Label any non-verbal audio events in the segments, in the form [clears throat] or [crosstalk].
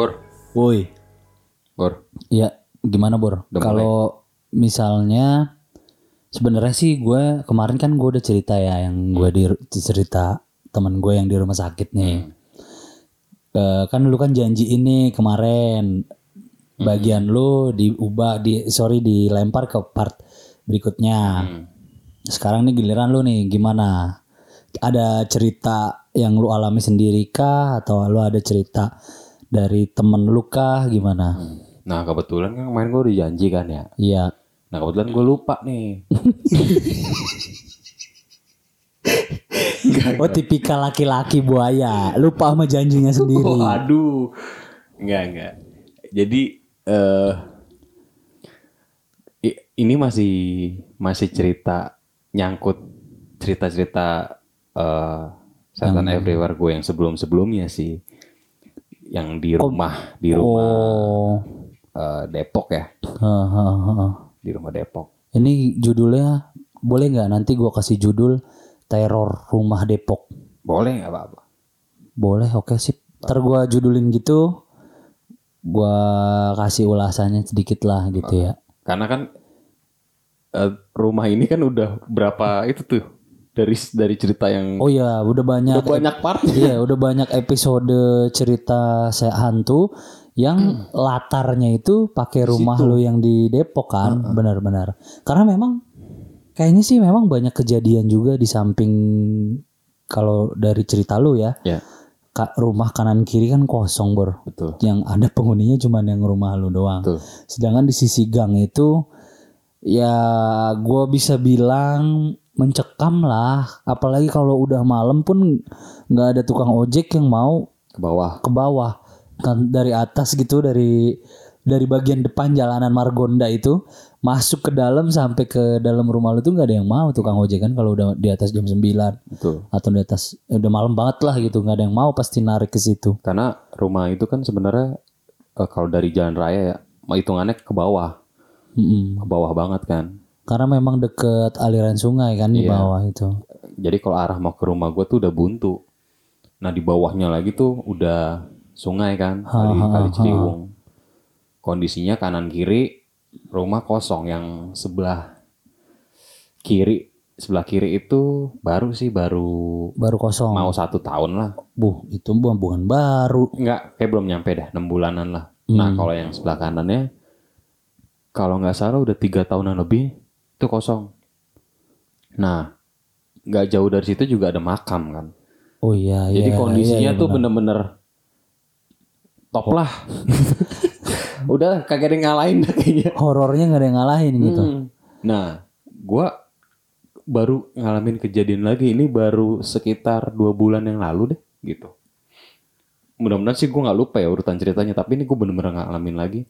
Bor, Woi, Bor. ya gimana Bor? Kalau misalnya sebenarnya sih gue kemarin kan gue udah cerita ya yang gue di cerita teman gue yang di rumah sakit nih. Eh, kan lu kan janji ini kemarin bagian lu diubah di sorry dilempar ke part berikutnya. Sekarang nih giliran lu nih gimana? Ada cerita yang lu alami sendiri kah atau lu ada cerita dari temen lu kah gimana? Nah kebetulan kan kemarin gue udah janji kan ya. Iya. Nah kebetulan gue lupa nih. [laughs] Oh tipikal laki-laki buaya lupa sama janjinya sendiri. Oh, aduh, enggak enggak. Jadi eh i- ini masih masih cerita nyangkut cerita-cerita setan everywhere gue yang sebelum-sebelumnya sih. Yang di rumah di rumah Oh, eh, Depok ya, Heh, heh, heh. di rumah Depok. ini judulnya boleh nggak nanti gua kasih judul teror rumah Depok. Boleh nggak apa-apa? Boleh, oke sip. Ntar gua judulin gitu, gua kasih ulasannya sedikit lah gitu ya. Karena kan eh, rumah ini kan udah berapa itu tuh dari dari cerita yang Oh iya, udah banyak. udah banyak part. Iya, udah banyak episode cerita saya hantu yang latarnya itu pakai rumah lu yang di Depok kan, benar-benar. Karena memang kayaknya sih memang banyak kejadian juga di samping kalau dari cerita lu ya, Ya, ka- rumah kanan kiri kan kosong betul. Yang ada penghuninya cuma yang rumah lu doang. Betul. Sedangkan di sisi gang itu ya gua bisa bilang mencekam lah. Apalagi kalau udah malam pun nggak ada tukang ojek yang mau Ke bawah. ke bawah kan dari atas gitu dari dari bagian depan jalanan Margonda itu masuk ke dalam sampai ke dalam rumah lu tuh nggak ada yang mau tukang ojek kan kalau udah di atas jam 9 Betul. atau di atas eh, udah malam banget lah gitu nggak ada yang mau pasti narik ke situ. Karena rumah itu kan sebenarnya eh, kalau dari jalan raya ya, hitungannya ke bawah, Mm-mm. ke bawah banget kan. Karena memang deket aliran sungai kan di Iya. bawah itu. Jadi kalau arah mau ke rumah gue tuh udah buntu. Nah di bawahnya lagi tuh udah sungai kan, kali kali Ciliwung. Kondisinya kanan kiri rumah kosong yang sebelah kiri sebelah kiri itu baru sih baru Baru kosong. mau satu tahun lah. Buh, itu bukan bukan baru. Enggak, kayak belum nyampe dah, 6 bulanan lah. Nah, kalau yang sebelah kanannya, kalau nggak salah udah tiga tahunan lebih, itu kosong. Nah, nggak jauh dari situ juga ada makam kan. Oh iya, iya. Jadi kondisinya iya, iya, tuh bener-bener top lah. [laughs] udah kagak ada yang ngalahin kayaknya. horornya nggak ada yang ngalahin gitu. Hmm. Nah, gua baru ngalamin kejadian lagi ini baru sekitar dua bulan yang lalu deh gitu. Mudah-mudahan sih gue nggak lupa ya urutan ceritanya, tapi ini gue bener-bener ngalamin lagi.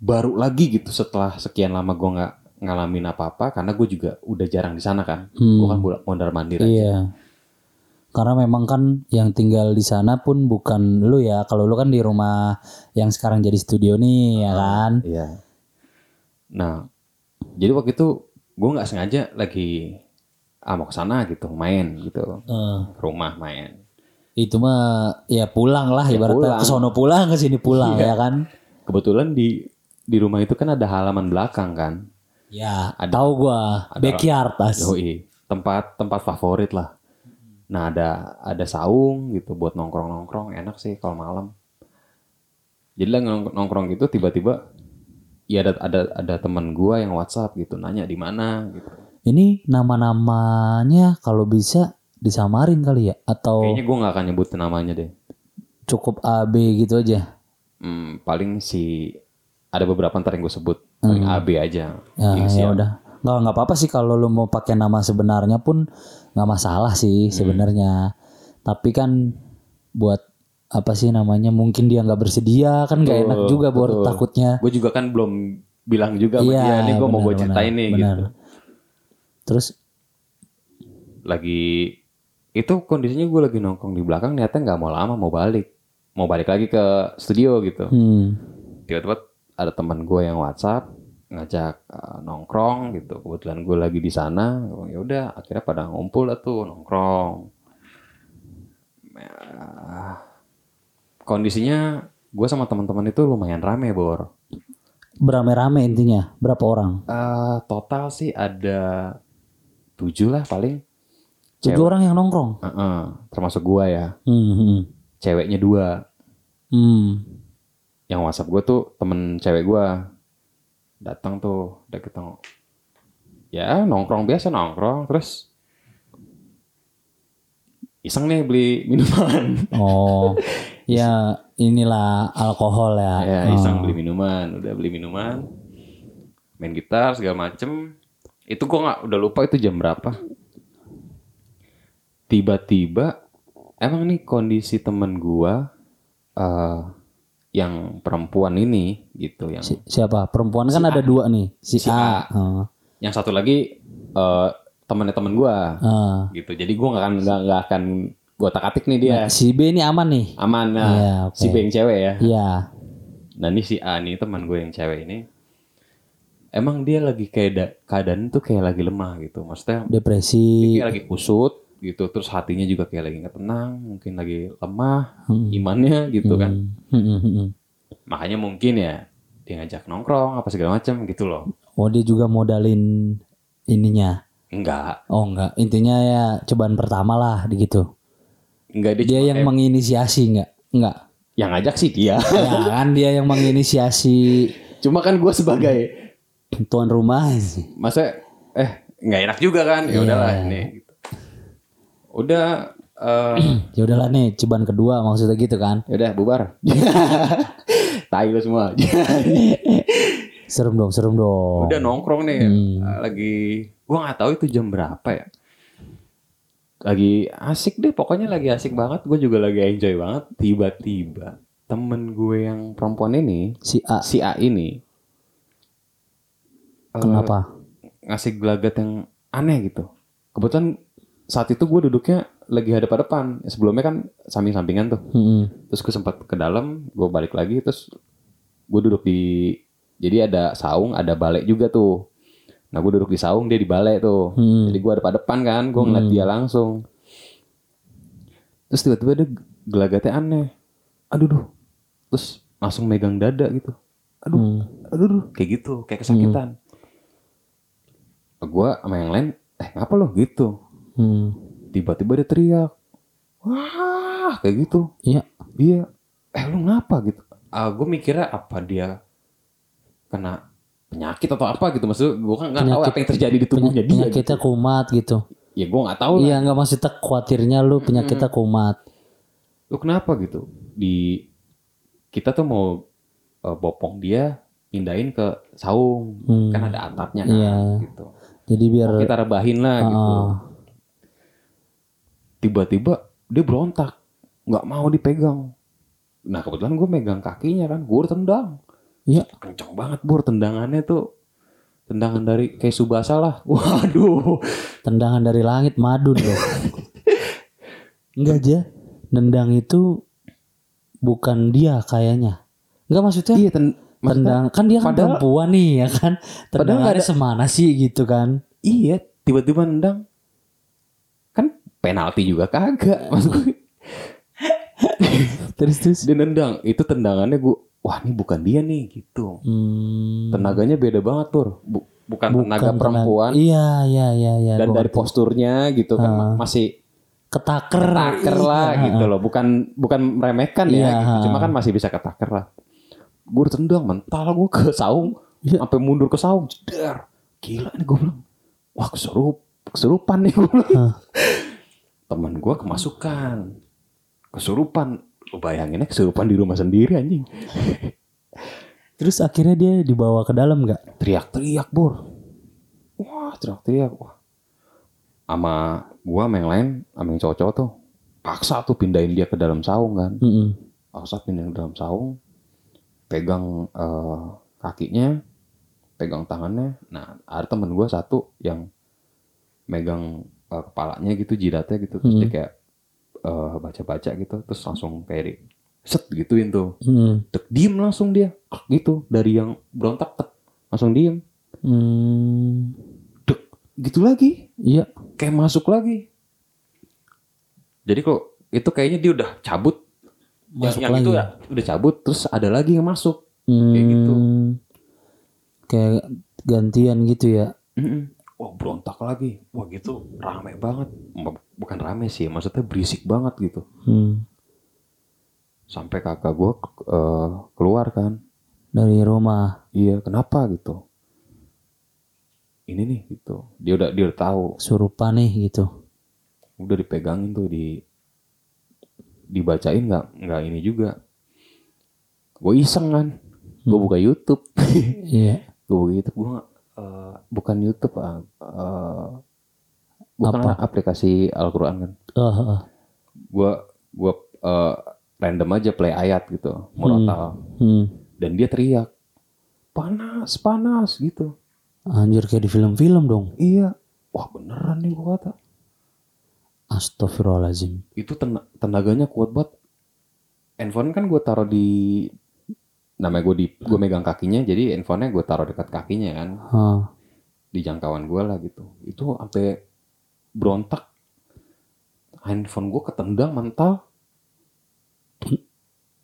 Baru lagi gitu setelah sekian lama gue nggak ngalamin apa-apa karena gue juga udah jarang di sana kan. Gue kan mondar mandir. aja. Iya. Karena memang kan yang tinggal di sana pun bukan lu ya. Kalau lu kan di rumah yang sekarang jadi studio nih ya kan. Iya. Nah, jadi waktu itu gue nggak sengaja lagi ah mau ke sana gitu, main gitu, ke rumah main. itu mah ya pulang lah ibaratnya pulang. ke sono pulang ke sini pulang ya kan. Kebetulan di di rumah itu kan ada halaman belakang kan. Ya, tahu gua backyard pas. Yoi, tempat tempat favorit lah. Nah ada ada saung gitu buat nongkrong nongkrong enak sih kalau malam. Jadi lah nong- nongkrong gitu tiba-tiba ya ada ada ada teman gua yang WhatsApp gitu nanya di mana gitu. Ini nama-namanya kalau bisa disamarin kali ya atau Kayaknya gua nggak akan nyebutin namanya deh. cukup AB gitu aja. Hmm, paling si ada beberapa ntar yang gue sebut paling AB aja. Ya, ya udah. Nggak nggak apa-apa sih kalau lu mau pakai nama sebenarnya pun nggak masalah sih sebenarnya. Tapi kan buat apa sih namanya mungkin dia nggak bersedia kan nggak enak juga buat takutnya. Gue juga kan belum bilang juga sama Iya, dia nih gue mau gue ceritain nih benar. gitu. Terus Lagi itu kondisinya gue lagi nongkrong di belakang niatnya nggak mau lama mau balik mau balik lagi ke studio gitu hmm, tiba-tiba ada teman gue yang WhatsApp ngajak uh, nongkrong gitu kebetulan gue lagi di sana ya udah akhirnya pada ngumpul lah tuh nongkrong Ah, kondisinya gue sama teman-teman itu lumayan rame bor Berame-rame intinya. Berapa orang? Eh, total sih ada tujuh lah paling Tujuh orang yang nongkrong. Heeh, termasuk gue ya Hmm, hmm, ceweknya dua hmm. Yang WhatsApp gue tuh temen cewek gue datang tuh udah ketemu. Ya nongkrong biasa nongkrong. Terus iseng nih beli minuman. Oh, [laughs] ya inilah alkohol ya. ya Oh. iseng beli minuman. Udah beli minuman main gitar segala macem. Itu gue nggak udah lupa itu jam berapa. Tiba-tiba emang nih kondisi temen gue eh yang perempuan ini gitu yang Si- siapa? Perempuan kan ada dua nih. Si, Si A. A. Oh. yang satu lagi eh temennya temen gue Ah. gitu jadi gue nggak akan nggak nggak akan gue tak atik nih dia Si B ini aman nih. aman nah Iya, oke. si B yang cewek ya Iya. nah ini si A nih teman gue yang cewek ini emang dia lagi kayak da- keadaan tuh kayak lagi lemah gitu maksudnya Depresi. kayak lagi kusut gitu terus hatinya juga kayak lagi nggak tenang mungkin lagi lemah Hmm. imannya gitu kan Hmm, hmm, hmm, hmm. makanya mungkin ya dia ngajak nongkrong apa segala macam gitu loh Oh dia juga modalin ininya. enggak Oh enggak, intinya ya cobaan pertama lah gitu. enggak dia, Dia yang menginisiasi enggak? Enggak. yang ngajak sih dia Ya kan dia yang menginisiasi cuma kan gue sebagai tuan rumah. masa eh nggak enak juga kan ya udahlah ini gitu. Udah eh [clears throat] Ya udahlah nih cobaan kedua maksudnya gitu kan. ya udah bubar [laughs] tai lu semua [laughs] Serem dong, serem dong. udah nongkrong nih Hmm. eh, lagi gua nggak tahu itu jam berapa ya lagi asik deh pokoknya lagi asik banget gue juga lagi enjoy banget tiba-tiba temen gue yang perempuan ini Si A si A ini eh, kenapa? ngasih gelagat yang aneh gitu kebetulan saat itu gue duduknya lagi hadap-hadapan sebelumnya kan samping-sampingan tuh. Hmm, terus gue sempat ke dalam gue balik lagi terus gue duduk di jadi ada saung ada balai juga tuh. Nah gue duduk di saung dia di balai tuh. Hmm. jadi gue ada pada depan kan gue ngeliat dia langsung. Terus tiba-tiba dia gelagatnya aneh. Aduh duh. Terus langsung megang dada gitu. Aduh Hmm. aduh duh. Kayak gitu kayak kesakitan. Gue sama yang lain eh ngapa lo? Gitu Hmm. tiba-tiba dia teriak wah kayak gitu Iya. Iya. Eh lu ngapa gitu? Ah gue mikirnya apa dia kena penyakit atau apa gitu maksud gue kan nggak tahu Penyakit- apa yang terjadi di tubuhnya dia. Penyakitnya kumat gitu. Ya gue nggak tahu lah. Iya nggak maksudnya khawatirnya lu penyakitnya kumat. Lu kenapa gitu? Di kita tuh mau eh, bopong dia pindahin ke saung Hmm. kan ada atapnya kan Iya. gitu. Jadi biar Kita rebahin lah gitu. Tiba-tiba dia berontak nggak mau dipegang. Nah kebetulan gue megang kakinya kan, gue tendang. Iya. kencang banget bur tendangannya tuh tendangan dari kayak Subasa lah [laughs] waduh tendangan dari langit madun loh. [laughs] Enggak aja. Nendang itu bukan dia kayaknya. Enggak maksudnya iya ten tendang kan dia kan padahal- perempuan nih ya kan. Tendangannya ada- semana sih gitu kan. iya tiba-tiba nendang penalti juga kagak maksud gue [laughs] Terus terus. dia nendang itu tendangannya gue wah ini bukan dia nih gitu Hmm, tenaganya beda banget tur Bu- bukan, tenaga tenaga- perempuan Iya iya iya iya. dan dari posturnya gitu kan ma- masih ketaker. ketaker lah Iya. gitu loh bukan bukan meremehkan ya Iya. gitu. cuma kan masih bisa ketaker lah gue tendang mental gue ke saung Iya. sampai mundur ke saung jedar gila nih gue bilang wah kesurup kesurupan nih gue bilang. [laughs] teman gue kemasukan kesurupan. Lu bayanginnya kesurupan di rumah sendiri anjing. [laughs] Terus akhirnya dia dibawa ke dalam nggak? teriak-teriak bor wah teriak-teriak. Wah. Sama gua sama yang lain sama yang cowok-cowok tuh paksa tuh pindahin dia ke dalam saung kan. Mm-mm. paksa pindahin ke dalam saung pegang eh, kakinya pegang tangannya. Nah ada temen gua satu yang megang eh, kepalanya gitu jidatnya gitu terus dia kayak eh, baca-baca gitu terus langsung kayak di- set gituin tuh Mm. Tek, diem langsung dia gitu dari yang berontak tek langsung diem Hmm. Dek, gitu lagi Iya. kayak masuk lagi jadi kok itu kayaknya dia udah cabut yang, Masuk yang lagi. itu ya udah cabut terus ada lagi yang masuk kayak gitu. Hmm, Kayak gantian gitu ya. Mm-mm. Wah berontak lagi. Wah gitu. Rame banget. Bukan rame sih maksudnya berisik banget gitu. Hmm. sampai kakak gue keluar kan. Dari rumah. Iya kenapa gitu? Ini nih gitu. Dia udah dia udah tahu. Surupan nih gitu. udah dipegangin tuh di dibacain nggak nggak ini juga. Gue iseng kan. Gue buka YouTube. [laughs] Iya. gue buka YouTube gue eh, bukan YouTube ah eh, bukan Apa? aplikasi Al-Quran kan Oh, oh. gue gue eh, random aja play ayat gitu murotal Hmm. dan dia teriak panas panas gitu Anjir kayak di film-film dong. iya wah beneran nih gue kata Astagfirullahaladzim. itu ten- tenaganya kuat banget handphone kan gue taruh di namanya gue di gue megang kakinya jadi handphonenya gue taruh dekat kakinya kan. Hah. di jangkauan gue lah gitu. Itu sampai berontak. Handphone gue ketendang mental.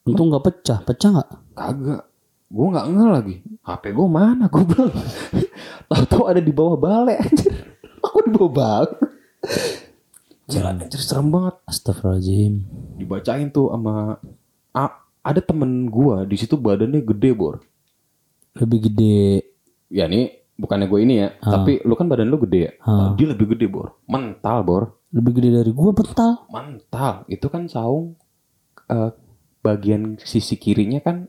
Untung nggak pecah. Pecah nggak? kagak. Gue nggak ngeh lagi. HP gue mana gue bilang [laughs] tahu-tahu ada di bawah balai anjir. Aku di bawah balai Gila, anjir serem banget. Astagfirullahaladzim. dibacain tuh sama A- ada temen gua di situ badannya gede bor Lebih gede. ya ini bukannya gue ini ya tapi lu kan badan lu gede ya Ah. dia lebih gede bor mental bor Lebih gede dari gua mental. mental itu kan saung eh, bagian sisi kirinya kan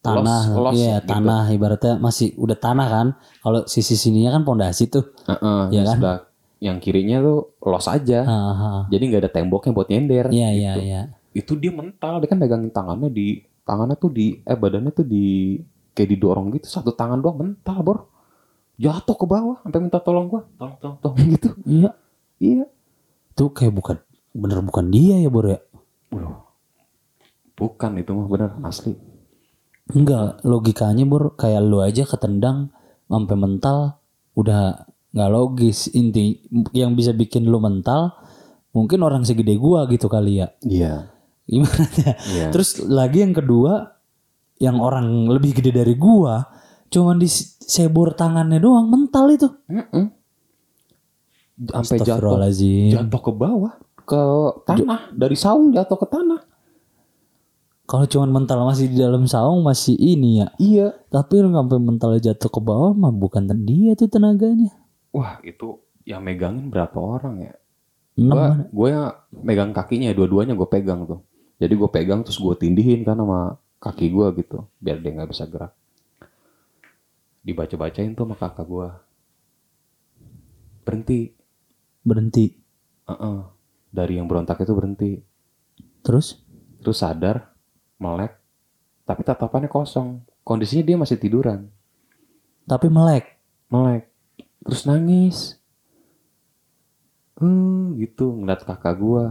Tanah. los, los Iya gitu. tanah. Ibaratnya masih udah tanah kan. Kalau sisi sininya kan pondasi tuh. Heeh, Iya yang kan? sebelah- yang kirinya tuh los aja Ah, ah. jadi nggak ada temboknya buat nyender Iya iya gitu. iya. Itu dia mental dia kan megangin tangannya di tangannya tuh di eh badannya tuh di kayak didorong gitu. Satu tangan doang mental bor. Jatuh ke bawah sampai minta tolong gua. Tolong tolong. Tolong gitu. Iya. iya. Itu kayak bukan bener bukan dia ya Bor ya. Bukan itu mah bener asli. Enggak, logikanya Bor kayak lu aja ketendang sampai mental udah nggak logis. Inti yang bisa bikin lu mental mungkin orang segede gua gitu kali ya? Iya gimana ya iya. Terus lagi yang kedua yang orang lebih gede dari gua cuman di sebor tangannya doang mental itu. Mm-mm. sampai jatuh. Jatuh ke bawah ke tanah. Dari saung jatuh ke tanah. Kalau cuman mental masih di dalam saung masih ini ya. Iya. Tapi lu sampai mentalnya jatuh ke bawah mah bukan dia tuh tenaganya. Wah itu yang megangin berapa orang ya? Mana? gue megang kakinya dua-duanya gue pegang tuh. Jadi gue pegang terus gue tindihin kan sama kaki gue gitu, biar dia nggak bisa gerak. Dibaca-bacain tuh sama kakak gue. Berhenti. berhenti Heeh. Dari yang berontak itu berhenti. terus Terus sadar, melek, tapi tatapannya kosong. Kondisinya dia masih tiduran, tapi melek melek. Terus nangis. Hmm, gitu ngeliat kakak gue.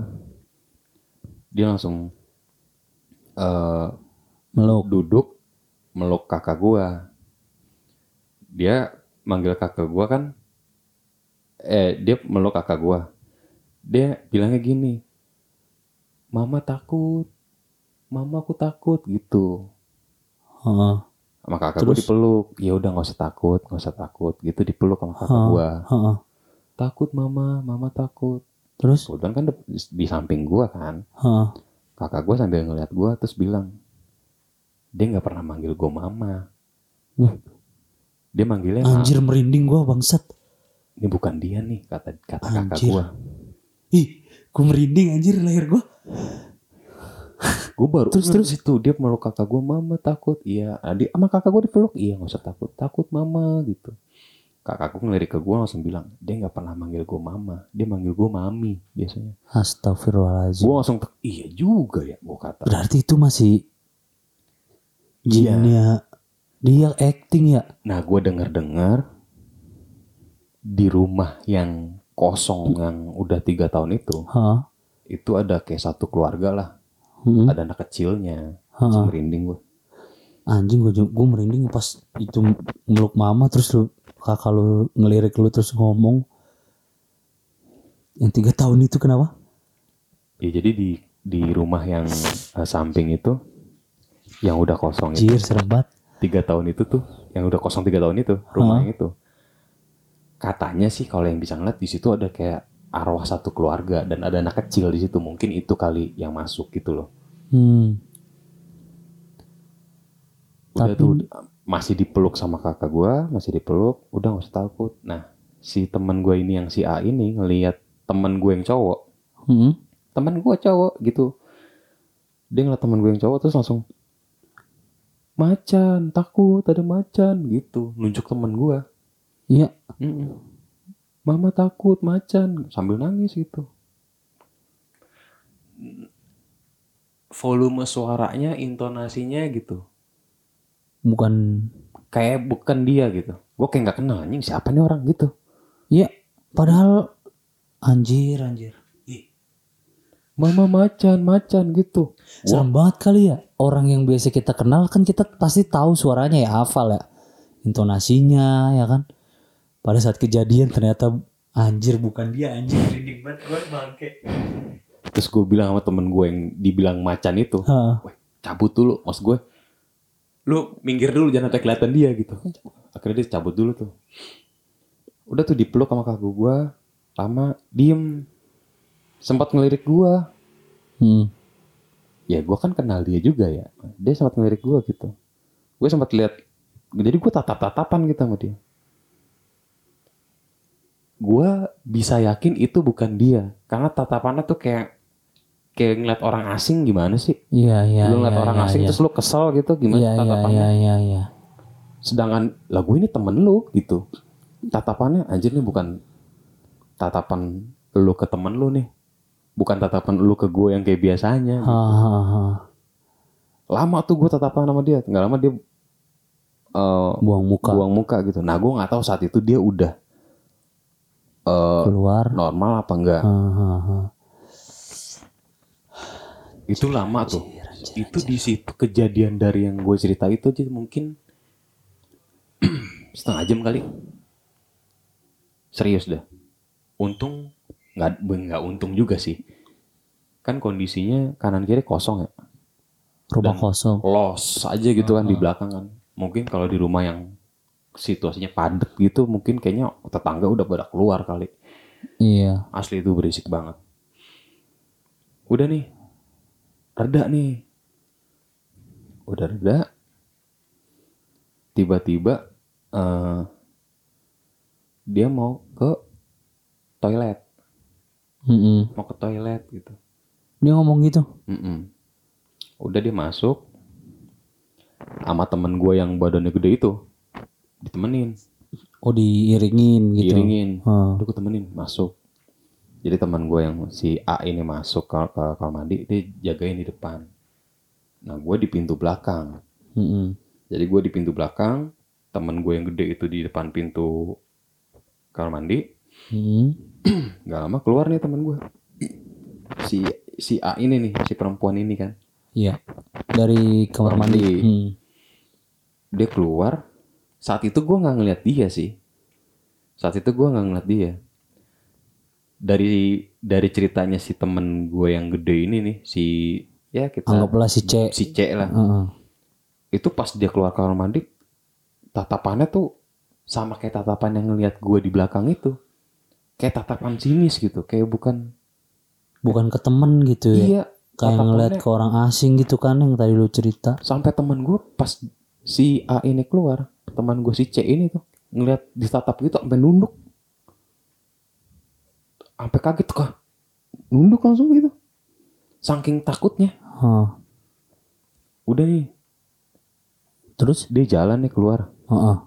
Dia langsung eh meluk duduk meluk kakak gua. Dia manggil kakak gua kan eh dia meluk kakak gua. Dia bilangnya gini. Mama takut. Mama aku takut gitu. Heeh. Sama kakak gua dipeluk. Ya udah nggak usah takut, nggak usah takut. Gitu dipeluk sama kakak Hah. gua. Heeh. Takut mama, mama takut. terus Kebetulan kan di, di samping gua kan. Heeh. Kakak gua sambil ngeliat gua terus bilang, dia nggak pernah manggil gua mama. Wah, Dia manggilnya Ma. anjir merinding gua bangsat. Ini bukan dia nih kata kata kakak Anjir. gua. Ih gua merinding anjir leher gua. Gua baru Terus, terus. itu dia meluk kakak gua mama takut. Iya Adi sama kakak gua dipeluk. Iya nggak usah takut. Takut mama gitu kakakku ngelirik ke gua langsung bilang dia nggak pernah manggil gua mama dia manggil gua mami biasanya Astagfirullahaladzim gua langsung iya juga ya gua kata berarti itu masih Iya. jinnya dia acting ya nah gua dengar dengar di rumah yang kosong yang udah tiga tahun itu Hah? itu ada kayak satu keluarga lah Hmm. ada anak kecilnya Hah. merinding gua anjing gua, ju- gua merinding pas itu meluk mama terus lu kakak lu ngelirik lu terus ngomong yang tiga tahun itu kenapa? Ya jadi di di rumah yang eh, samping itu yang udah kosong itu. Jir serem banget. tiga tahun itu tuh yang udah kosong tiga tahun itu rumah yang itu. Katanya sih kalau yang bisa ngeliat di situ ada kayak arwah satu keluarga dan ada anak kecil di situ. Mungkin itu kali yang masuk gitu loh. Hmm. udah Tapi- tuh masih dipeluk sama kakak gua masih dipeluk udah gak usah takut. Nah si teman gue ini yang si A ini ngelihat teman gue yang cowok. Hmm. teman gue cowok gitu. Dia ngeliat teman gue yang cowok terus langsung macan takut ada macan gitu. Nunjuk teman gue Iya. Mm-mm. mama takut macan sambil nangis gitu. Volume suaranya intonasinya gitu Bukan. kayak bukan dia gitu gue kayak nggak kenal anjing siapa nih orang gitu Iya. Padahal anjir anjir. mama macan macan gitu Serem banget kali ya. Orang yang biasa kita kenal kan kita pasti tahu suaranya ya hafal ya. Intonasinya ya kan. Pada saat kejadian ternyata anjir bukan dia anjir. Merinding banget gue bangke. terus gue bilang sama temen gue yang dibilang macan itu cabut dulu maksud gue lu minggir dulu jangan sampai kelihatan dia gitu. Akhirnya dia cabut dulu tuh. Udah tuh dipeluk sama kakak gue lama diem. Sempat ngelirik gue Hmm. ya gue kan kenal dia juga ya. Dia sempat ngelirik gue gitu. Gue sempat lihat jadi gue tatap tatapan gitu sama dia. Gue bisa yakin itu bukan dia karena tatapannya tuh kayak kayak ngeliat orang asing gimana sih Iya iya. lu ngeliat iya, orang iya, asing iya. terus lu kesel gitu gimana Iya iya tatapannya iya iya iya. sedangkan lah gue ini temen lu gitu tatapannya anjir nih bukan tatapan lu ke temen lu nih bukan tatapan lu ke gue yang kayak biasanya Ha, ha, ha. lama tuh gue tatapan sama dia nggak lama dia eh, Buang muka buang muka gitu nah gue nggak tahu saat itu dia udah eh, keluar. normal apa enggak Ha, ha, ha. Itu lama tuh. Itu di situ kejadian dari yang gue cerita itu aja mungkin [clears throat] setengah jam kali. Serius dah. Untung nggak nggak untung juga sih. Kan kondisinya kanan kiri kosong ya. Rumah Dan- kosong. los aja gitu kan di belakang kan. Mungkin kalau di rumah yang situasinya padat gitu mungkin kayaknya tetangga udah pada keluar kali. Iya. asli itu berisik banget. Udah nih reda nih udah reda tiba-tiba eh, dia mau ke toilet Mm-mm. mau ke toilet gitu Dia ngomong gitu. Mm-mm. udah dia masuk sama temen gue yang badannya gede itu ditemenin Oh diiringin gitu. diiringin Ha. udah gue temenin masuk jadi teman gue yang si A ini masuk ke, ke kamar mandi dia jagain di depan nah gue di pintu belakang Mm-mm. jadi gue di pintu belakang temen gue yang gede itu di depan pintu kamar mandi Mm. [clears throat] nggak lama keluar nih temen gue si si A ini nih si perempuan ini kan Iya. Dari kamar mandi. Hmm. dia keluar saat itu gue nggak ngeliat dia sih saat itu gue nggak ngeliat dia dari dari ceritanya si temen gue yang gede ini nih si ya kita Anggaplah si C. si C lah Heeh. itu pas dia keluar kamar mandi tatapannya tuh sama kayak tatapan yang ngeliat gue di belakang itu kayak tatapan sinis gitu kayak bukan Bukan ke temen gitu ya. iya Kayak ngeliat ke orang asing gitu kan yang tadi lu cerita. sampai temen gue pas si A ini keluar teman gue si C ini tuh ngeliat ditatap gitu sampai nunduk sampai kaget kah nunduk langsung gitu saking takutnya Hah. udah nih Terus? dia jalan nih keluar Heeh.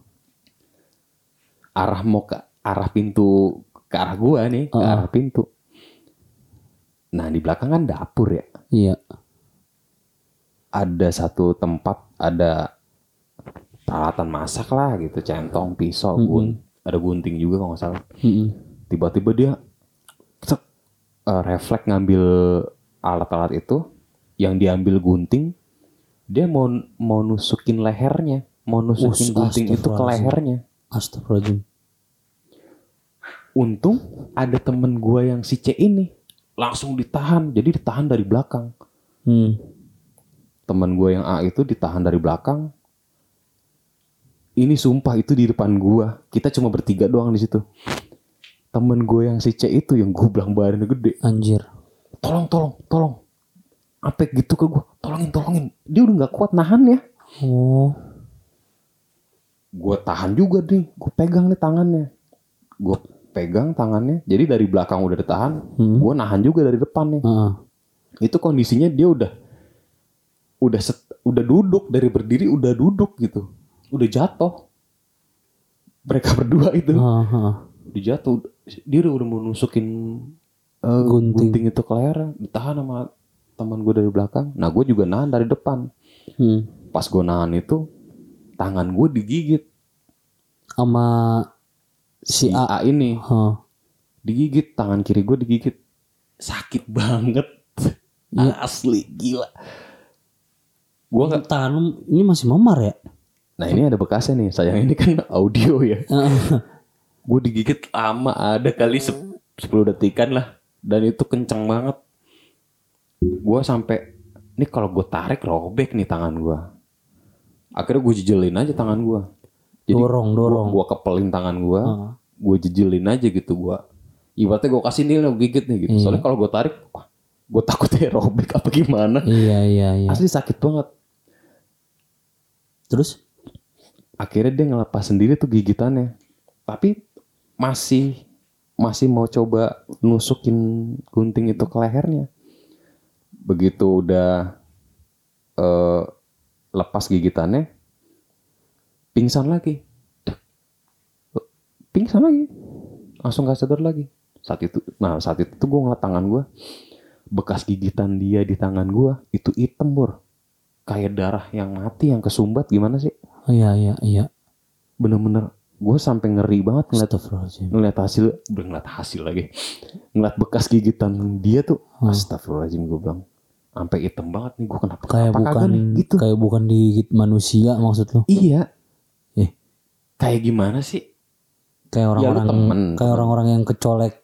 arah mau ke arah pintu ke arah gua nih ke Heeh. arah pintu nah di belakang kan dapur ya Iya. ada satu tempat ada peralatan masak lah gitu centong pisau gun ada gunting juga kalau nggak salah Mm-mm. tiba-tiba dia eh, refleks ngambil alat-alat itu yang diambil gunting dia mau mau nusukin lehernya mau nusukin Us, gunting itu ke lehernya. Astagfirullahaladzim. untung ada temen gua yang si C ini langsung ditahan jadi ditahan dari belakang. Hmm. teman gue yang A itu ditahan dari belakang. Ini sumpah itu di depan gue kita cuma bertiga doang di situ temen gue yang si C itu yang gue bilang badannya gede. Anjir. tolong tolong tolong. Apa gitu ke gue tolongin tolongin. Dia udah nggak kuat nahan ya. Oh. gue tahan juga nih gue pegang nih tangannya. Gue pegang tangannya. Jadi dari belakang udah ditahan Hmm. gue nahan juga dari depan nih. Heeh. itu kondisinya dia udah udah set- udah duduk. Dari berdiri udah duduk gitu. Udah jatuh. Mereka berdua itu. Heeh, heeh. Udah jatuh dia udah, udah mau nusukin eh, Gunting. gunting. itu ke leher ditahan sama teman gue dari belakang nah gue juga nahan dari depan Hmm. pas gue nahan itu tangan gue digigit Sama si A. A ini Hah. digigit tangan kiri gue digigit sakit banget [laughs] Iya. asli gila gue nggak Tangan lu ini masih memar ya? nah ini ada bekasnya nih sayang ini kan [laughs] audio ya. Gue digigit lama ada kali se- 10 detikan lah dan itu kenceng banget gue sampai ini kalau gue tarik robek nih tangan gue akhirnya gue jejelin aja tangan gue Dorong, dorong. gue kepelin tangan gue Heeh. gue jejelin aja gitu gue ibaratnya gue kasih nil gue gigit nih gitu Iya. soalnya kalau gue tarik wah, gue takutnya robek apa gimana Iya, iya, iya. asli sakit banget Terus? akhirnya dia ngelepas sendiri tuh gigitannya tapi masih masih mau coba nusukin gunting itu ke lehernya. Begitu udah eh, lepas gigitannya pingsan lagi. Pingsan lagi. Langsung gak sadar lagi. Saat itu nah saat itu tuh gue ngeliat tangan gue bekas gigitan dia di tangan gue itu hitam bor kayak darah yang mati yang kesumbat. Gimana sih? Iya, iya, iya. bener-bener gue sampai ngeri banget ngeliat ngeliat hasil belum ngeliat hasil lagi. Ngeliat bekas gigitan dia tuh astagfirullahaladzim gue bilang sampai hitam banget nih gue kenapa Kayak kenapa bukan nih? Gitu. kayak bukan digigit manusia maksud lu. iya. Eh, kayak gimana sih? Kayak orang-orang Ya, temen. kayak orang-orang yang kecolek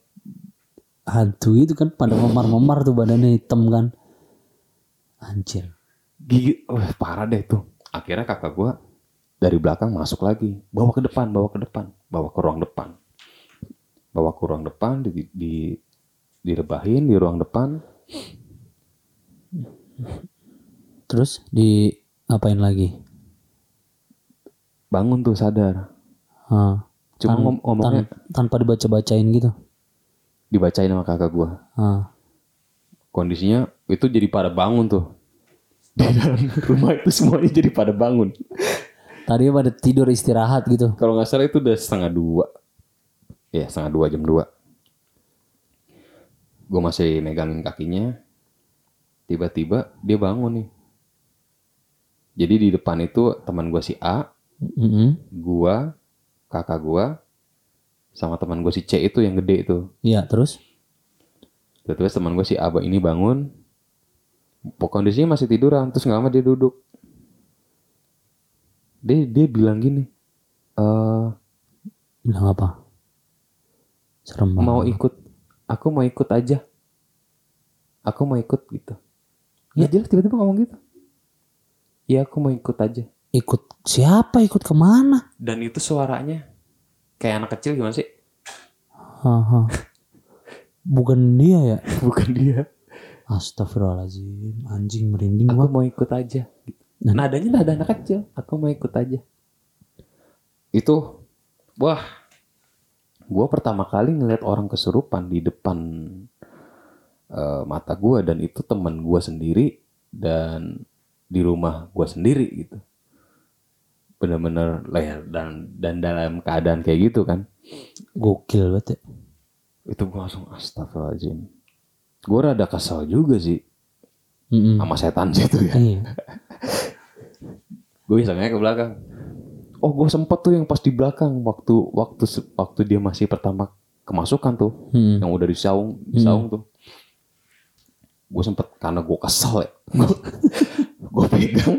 hantu itu kan pada memar-memar tuh badannya hitam kan. Anjir. gigi wah parah deh tuh. Akhirnya kakak gue dari belakang masuk lagi bawa ke depan bawa ke depan bawa ke ruang depan bawa ke ruang depan di, di direbahin di ruang depan Terus di apain lagi? bangun tuh sadar Hah. cuma Tan- ngom- ngomongnya tan- tanpa dibaca-bacain gitu. dibacain sama kakak gue Hah. kondisinya itu jadi pada bangun tuh di dalam [laughs] rumah itu semuanya jadi pada bangun Tadi pada tidur istirahat gitu. kalau nggak salah itu udah setengah dua ya setengah dua jam dua gue masih megangin kakinya tiba-tiba dia bangun nih jadi di depan itu teman gue si A Mm-mm. gua kakak gua sama teman gue si C itu yang gede itu Iya, terus? Tiba-tiba teman gue si Aba ini bangun. Pokok kondisinya masih tiduran. Terus nggak lama dia duduk. Dia, dia bilang gini. eh Bilang apa? Serem banget. mau ikut. Aku mau ikut aja. Aku mau ikut gitu. Ya jelas tiba-tiba ngomong gitu. Ya aku mau ikut aja. Ikut siapa? Ikut ke mana? Dan itu suaranya kayak anak kecil gimana sih? Haha. [laughs] Bukan dia ya? Bukan dia. Astagfirullahaladzim. Anjing merinding Aku gua. mau ikut aja. Gitu. Dan- Nadanya nada anak kecil. Aku mau ikut aja. Itu, wah, gue pertama kali ngeliat orang kesurupan di depan eh, mata gue dan itu teman gue sendiri dan di rumah gue sendiri gitu. Bener-bener ya, dan dan dalam keadaan kayak gitu kan. Gokil banget ya. Itu gue langsung astagfirullahaladzim. Gue rada kesel juga sih Mm-mm. sama setan situ ya. Iya. [laughs] gue isengnya ke belakang oh gue sempet tuh yang pas di belakang waktu waktu waktu dia masih pertama kemasukan tuh Mm. yang udah disaung disaung tuh gue sempet karena gue kesel ya [laughs] gue pegang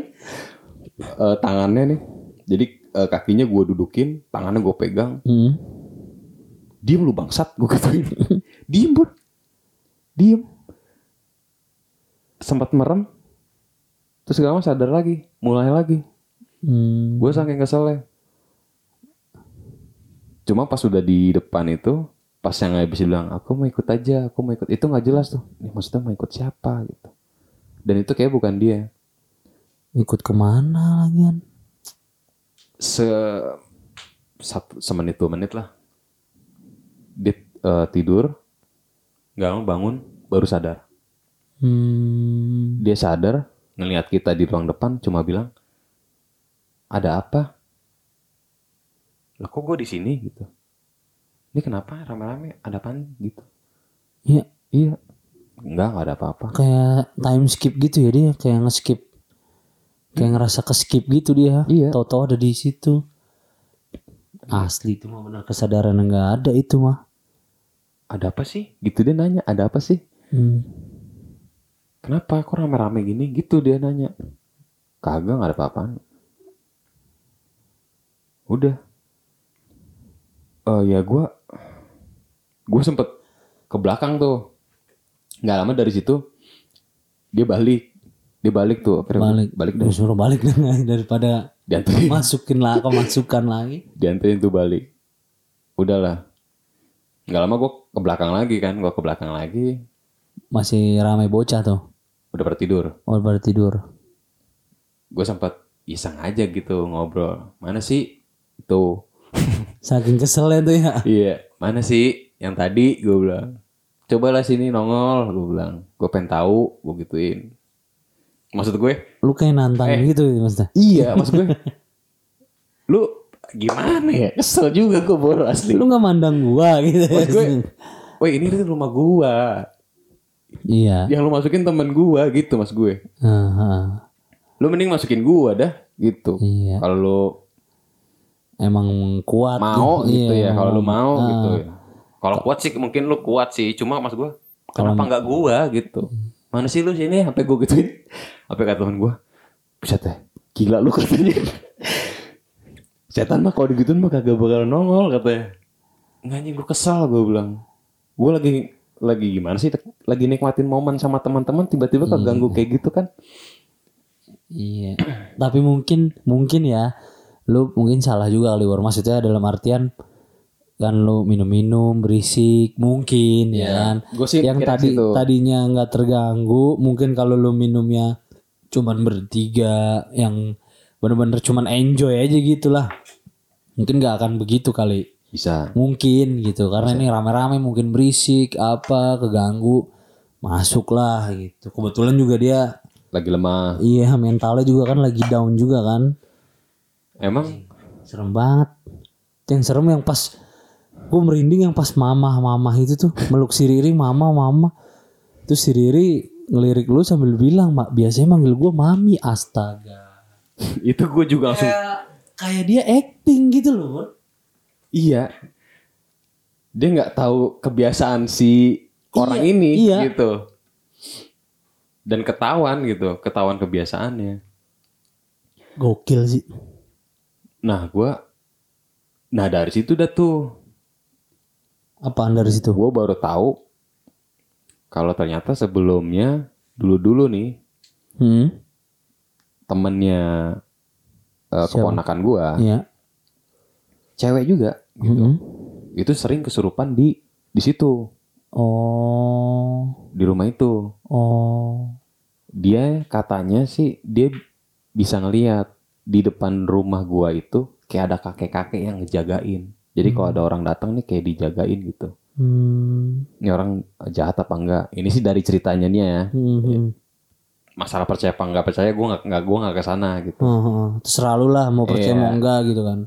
eh, tangannya nih jadi eh, kakinya gue dudukin tangannya gue pegang Mm. diem lu bangsat gue gituin [laughs] diem bro diem sempat merem terus gak lama sadar lagi mulai lagi. Hmm. gue saking keselnya. Cuma pas udah di depan itu pas yang habis bilang aku mau ikut aja aku mau ikut. Itu nggak jelas tuh. Ini maksudnya mau ikut siapa gitu. Dan itu kayak bukan dia. Ikut ke mana lagian? se satu semenit dua menit lah. Dia eh, tidur nggak lama bangun baru sadar Hmm. dia sadar ngelihat kita di ruang depan cuma bilang ada apa lah kok gue di sini gitu ini kenapa rame-rame ada apa gitu Iya, iya enggak nggak ada apa-apa kayak time skip gitu ya dia, kayak nge-skip. Kayak ngerasa ke-skip gitu dia. Iya. Tahu-tahu ada di situ. Asli itu mah benar kesadaran nggak ada itu mah. ada apa sih gitu dia nanya ada apa sih Hmm. Kenapa kok rame-rame gini? Gitu dia nanya. Kagak nggak ada apa-apaan. Udah. Oh ya gue gue sempet ke belakang tuh. Nggak lama dari situ dia balik. Dia balik tuh akhirnya Balik. balik dan suruh balik [laughs] daripada dianterin. masukin lah kemasukan lagi. [laughs] dianterin tuh balik. Udahlah. Nggak lama gue ke belakang lagi kan gue ke belakang lagi. Masih ramai bocah tuh. Udah pada tidur? Oh baru tidur. gue sempat iseng aja gitu ngobrol. Mana sih? Itu. [laughs] Saking keselnya tuh ya. iya. Mana sih? Yang tadi? Gue bilang. Cobalah sini nongol gue bilang. Gue pengen tahu gue gituin. Maksud gue? Lu kayak nantang Eh. gitu maksudnya. iya maksud gue. [laughs] Lu gimana ya? Kesel juga gue boro asli Lu nggak mandang gua gitu. maksud gue [laughs] woi ini rumah gua iya. yang lu masukin temen gua gitu mas gue. Aha. lu mending masukin gua dah gitu. Iya. kalau lu Emang kuat. mau gitu Iya, ya kalau lu mau Ah. gitu ya. Kalau kuat sih mungkin lu kuat sih. Cuma mas gua kenapa nggak gua gitu? Mana sih lu sini? Sampai gua gituin? [laughs] Sampai kata temen gua? Bisa teh gila lu katanya. [laughs] Setan mah kalau digituin mah kagak bakal nongol katanya. Nggak anjing gua kesal gua bilang. Gua lagi lagi gimana sih lagi nikmatin momen sama teman-teman tiba-tiba keganggu kayak gitu kan Iya. Tapi mungkin mungkin ya lu mungkin salah juga kali War. Maksudnya dalam artian kan lu minum-minum berisik mungkin ya kan. Gua sih Yang tadi situ. tadinya nggak terganggu mungkin kalau lu minumnya cuman bertiga yang bener-bener cuman enjoy aja gitu lah. Mungkin nggak akan begitu kali. Bisa. Mungkin gitu karena ini rame-rame mungkin berisik apa keganggu masuklah gitu. Kebetulan juga dia lagi lemah. Iya mentalnya juga kan lagi down juga kan. Emang? Serem banget. Yang serem yang pas Gue merinding yang pas mama mama itu tuh. Meluk si Riri mama mama Terus si Riri ngelirik lu sambil bilang mak biasanya manggil gue mami astaga. [laughs] Itu gue juga langsung kayak kayak dia acting gitu loh Iya. Dia nggak tahu kebiasaan si orang Iya, ini iya. gitu. Dan ketahuan gitu, ketahuan kebiasaannya. gokil sih Nah, gua Nah, dari situ dah tuh apaan dari situ gua baru tahu kalau ternyata sebelumnya dulu-dulu nih hmm temennya Siapa? keponakan gua, Iya cewek juga gitu. Mhm. Itu sering kesurupan di di situ, oh di rumah itu. oh dia katanya sih dia bisa ngeliat di depan rumah gua itu kayak ada kakek-kakek yang ngejagain. Jadi kalau ada orang datang nih kayak dijagain gitu. hmm. Ini orang jahat apa enggak? Ini sih dari ceritanya nih ya. Hmm. Masalah percaya apa enggak percaya gua nggak nggak gua nggak ke sana gitu. Heeh. Terserah lu lah mau percaya Iya. mau enggak gitu kan.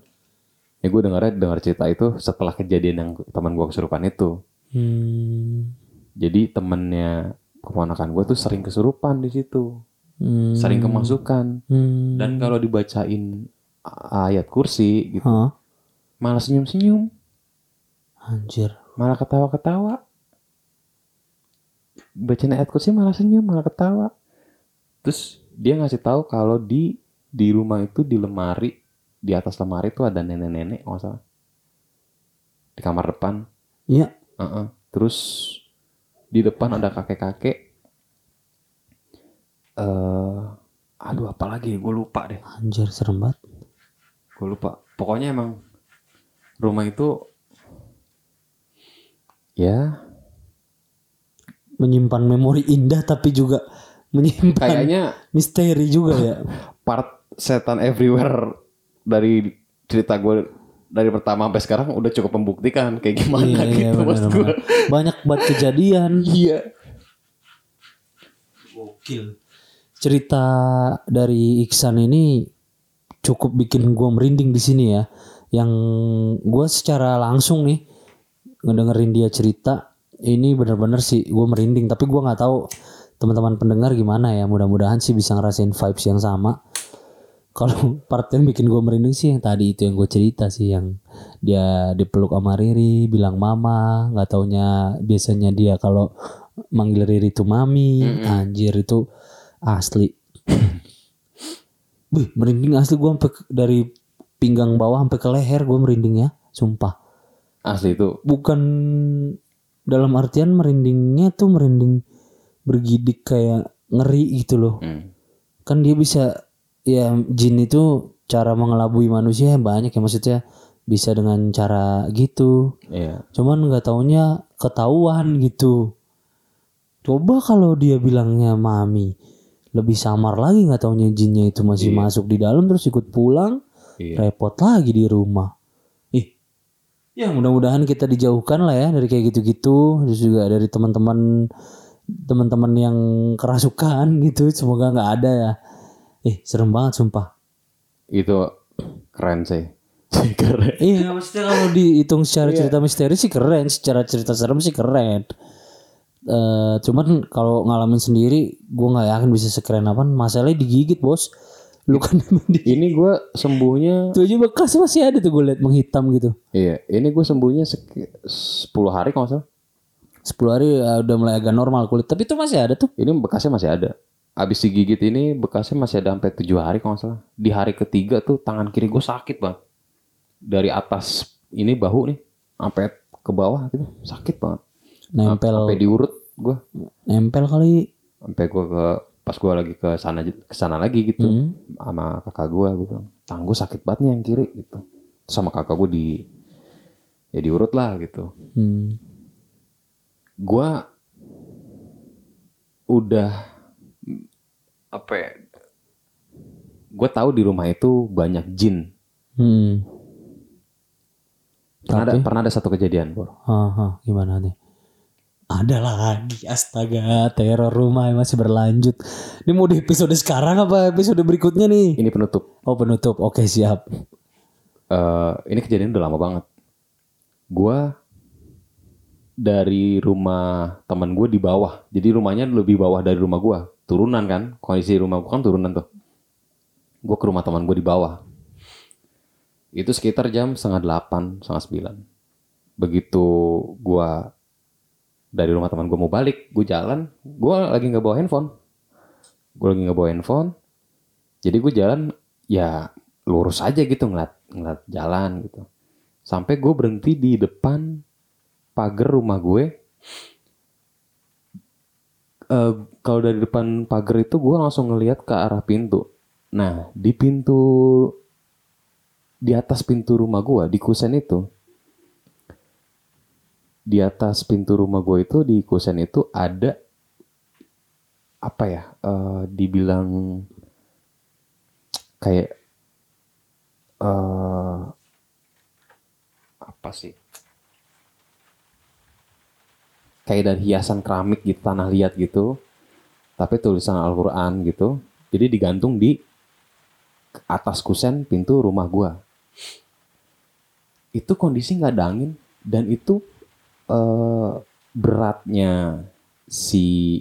Ya gue dengarnya dengar cerita itu setelah kejadian yang teman gua kesurupan itu. Hmm. Jadi temennya keponakan gua tuh sering kesurupan di situ, Hmm. sering kemasukan. Hmm. Dan kalau dibacain ayat kursi gitu, Hah? malah senyum-senyum. Anjir. malah ketawa-ketawa. Bacain ayat kursi malah senyum, malah ketawa. Terus dia ngasih tahu kalau di di rumah itu di lemari, di atas lemari itu ada nenek-nenek, nggak salah. Di kamar depan. Iya. Heeh. Terus di depan ada kakek-kakek eh aduh apalagi gue lupa deh Anjir serem banget. gue lupa pokoknya emang rumah itu ya Menyimpan memori indah tapi juga menyimpan kayaknya misteri juga ya. [laughs] part setan everywhere dari cerita gue dari pertama sampai sekarang udah cukup membuktikan kayak gimana Iya, iya, gitu benar, maksud gue. Banyak banget kejadian. [laughs] iya Gokil. Cerita dari Iksan ini cukup bikin gue merinding di sini ya. Yang gue secara langsung nih ngedengerin dia cerita ini bener-bener sih gue merinding. Tapi gue nggak tahu teman-teman pendengar gimana ya. Mudah-mudahan sih bisa ngerasain vibes yang sama. Kalau part yang bikin gue merinding sih yang tadi itu yang gue cerita sih yang dia dipeluk sama Riri bilang mama nggak taunya biasanya dia kalau manggil Riri itu mami anjir itu asli. Wih, merinding asli gue sampai dari pinggang bawah sampai ke leher gue merinding ya sumpah. Asli itu. Bukan dalam artian merindingnya tuh merinding bergidik kayak ngeri gitu loh. Hmm. kan dia bisa ya jin itu cara mengelabui manusia banyak ya maksudnya bisa dengan cara gitu. Iya. Cuman nggak taunya ketahuan gitu. Coba kalau dia bilangnya mami lebih samar lagi nggak taunya jinnya itu masih masuk di dalam terus ikut pulang iya. repot lagi di rumah. Ih ya mudah-mudahan kita dijauhkan lah ya dari kayak gitu-gitu. Terus juga dari teman-teman teman-teman yang kerasukan [laughs] gitu semoga nggak ada ya ih serem banget sumpah. Itu keren sih. [laughs] Keren. Iya maksudnya kalau dihitung secara cerita misteri sih keren secara cerita serem sih keren. Eh, cuman kalau ngalamin sendiri gue nggak yakin bisa sekeren apa masalahnya digigit bos. Lu kan ini gue sembuhnya aja bekas masih ada tuh gue liat menghitam gitu. Iya ini gue sembuhnya 10 hari kalau salah. 10 hari ya udah mulai agak normal kulit. Tapi itu masih ada tuh. Ini bekasnya masih ada abis digigit ini bekasnya masih ada sampai tujuh hari kalau nggak salah. Di hari ketiga tuh tangan kiri gue sakit banget. Dari atas ini bahu nih sampai ke bawah gitu sakit banget. Nempel. Sampai diurut gue nempel kali. Sampai gue ke pas gue lagi ke sana ke sana lagi gitu Hmm. sama kakak gue gue bilang tangan gue sakit banget nih yang kiri gitu. Terus sama kakak gue di ya diurut lah gitu. Hmm. gue udah apa ya gue tahu di rumah itu banyak jin Hmm. pernah ada Tapi? pernah ada satu kejadian bro Aha, gimana nih? Ada lagi, astaga, teror rumah yang masih berlanjut. Ini mau di episode sekarang apa episode berikutnya nih? ini penutup Oh penutup, oke siap. Eh ini kejadian udah lama banget gue dari rumah teman gue di bawah jadi rumahnya lebih bawah dari rumah gue turunan kan kondisi rumah gue kan turunan tuh. Gue ke rumah teman gue di bawah. Itu sekitar jam setengah delapan setengah sembilan. Begitu gue dari rumah teman gue mau balik gue jalan gue lagi nggak bawa handphone. Gue lagi nggak bawa handphone. Jadi gue jalan ya lurus aja gitu ngeliat ngeliat jalan gitu. Sampai gue berhenti di depan pagar rumah gue Eh, kalau dari depan pagar itu gue langsung ngeliat ke arah pintu. Nah di pintu di atas pintu rumah gue di kusen itu di atas pintu rumah gue itu di kusen itu ada apa ya eh, dibilang kayak eh apa sih kayak dari hiasan keramik gitu tanah liat gitu tapi tulisan Al-Quran gitu. Jadi digantung di atas kusen pintu rumah gua. Itu kondisi nggak ada angin dan itu eh, beratnya si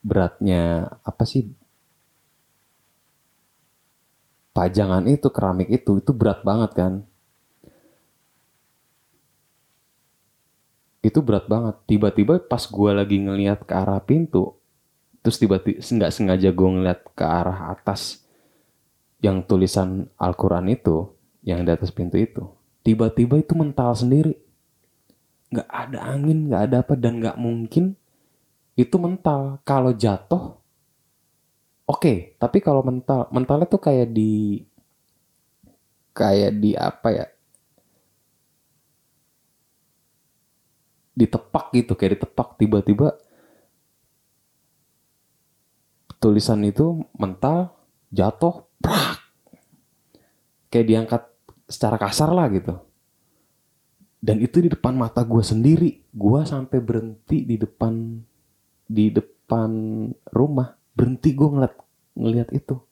beratnya apa sih? Pajangan itu keramik itu itu berat banget kan itu berat banget. Tiba-tiba pas gua lagi ngelihat ke arah pintu terus tiba-tiba nggak sengaja gue ngeliat ke arah atas yang tulisan Al-Quran itu yang di atas pintu itu tiba-tiba itu mental sendiri. Nggak ada angin nggak ada apa dan nggak mungkin itu mental. Kalau jatuh oke tapi kalau mental mentalnya tuh kayak di kayak di apa ya ditepak gitu kayak ditepak tiba-tiba tulisan itu mental jatuh prak kayak diangkat secara kasar lah gitu. Dan itu di depan mata gue sendiri. Gue sampai berhenti di depan di depan rumah. Berhenti gue ngeliat ngeliat itu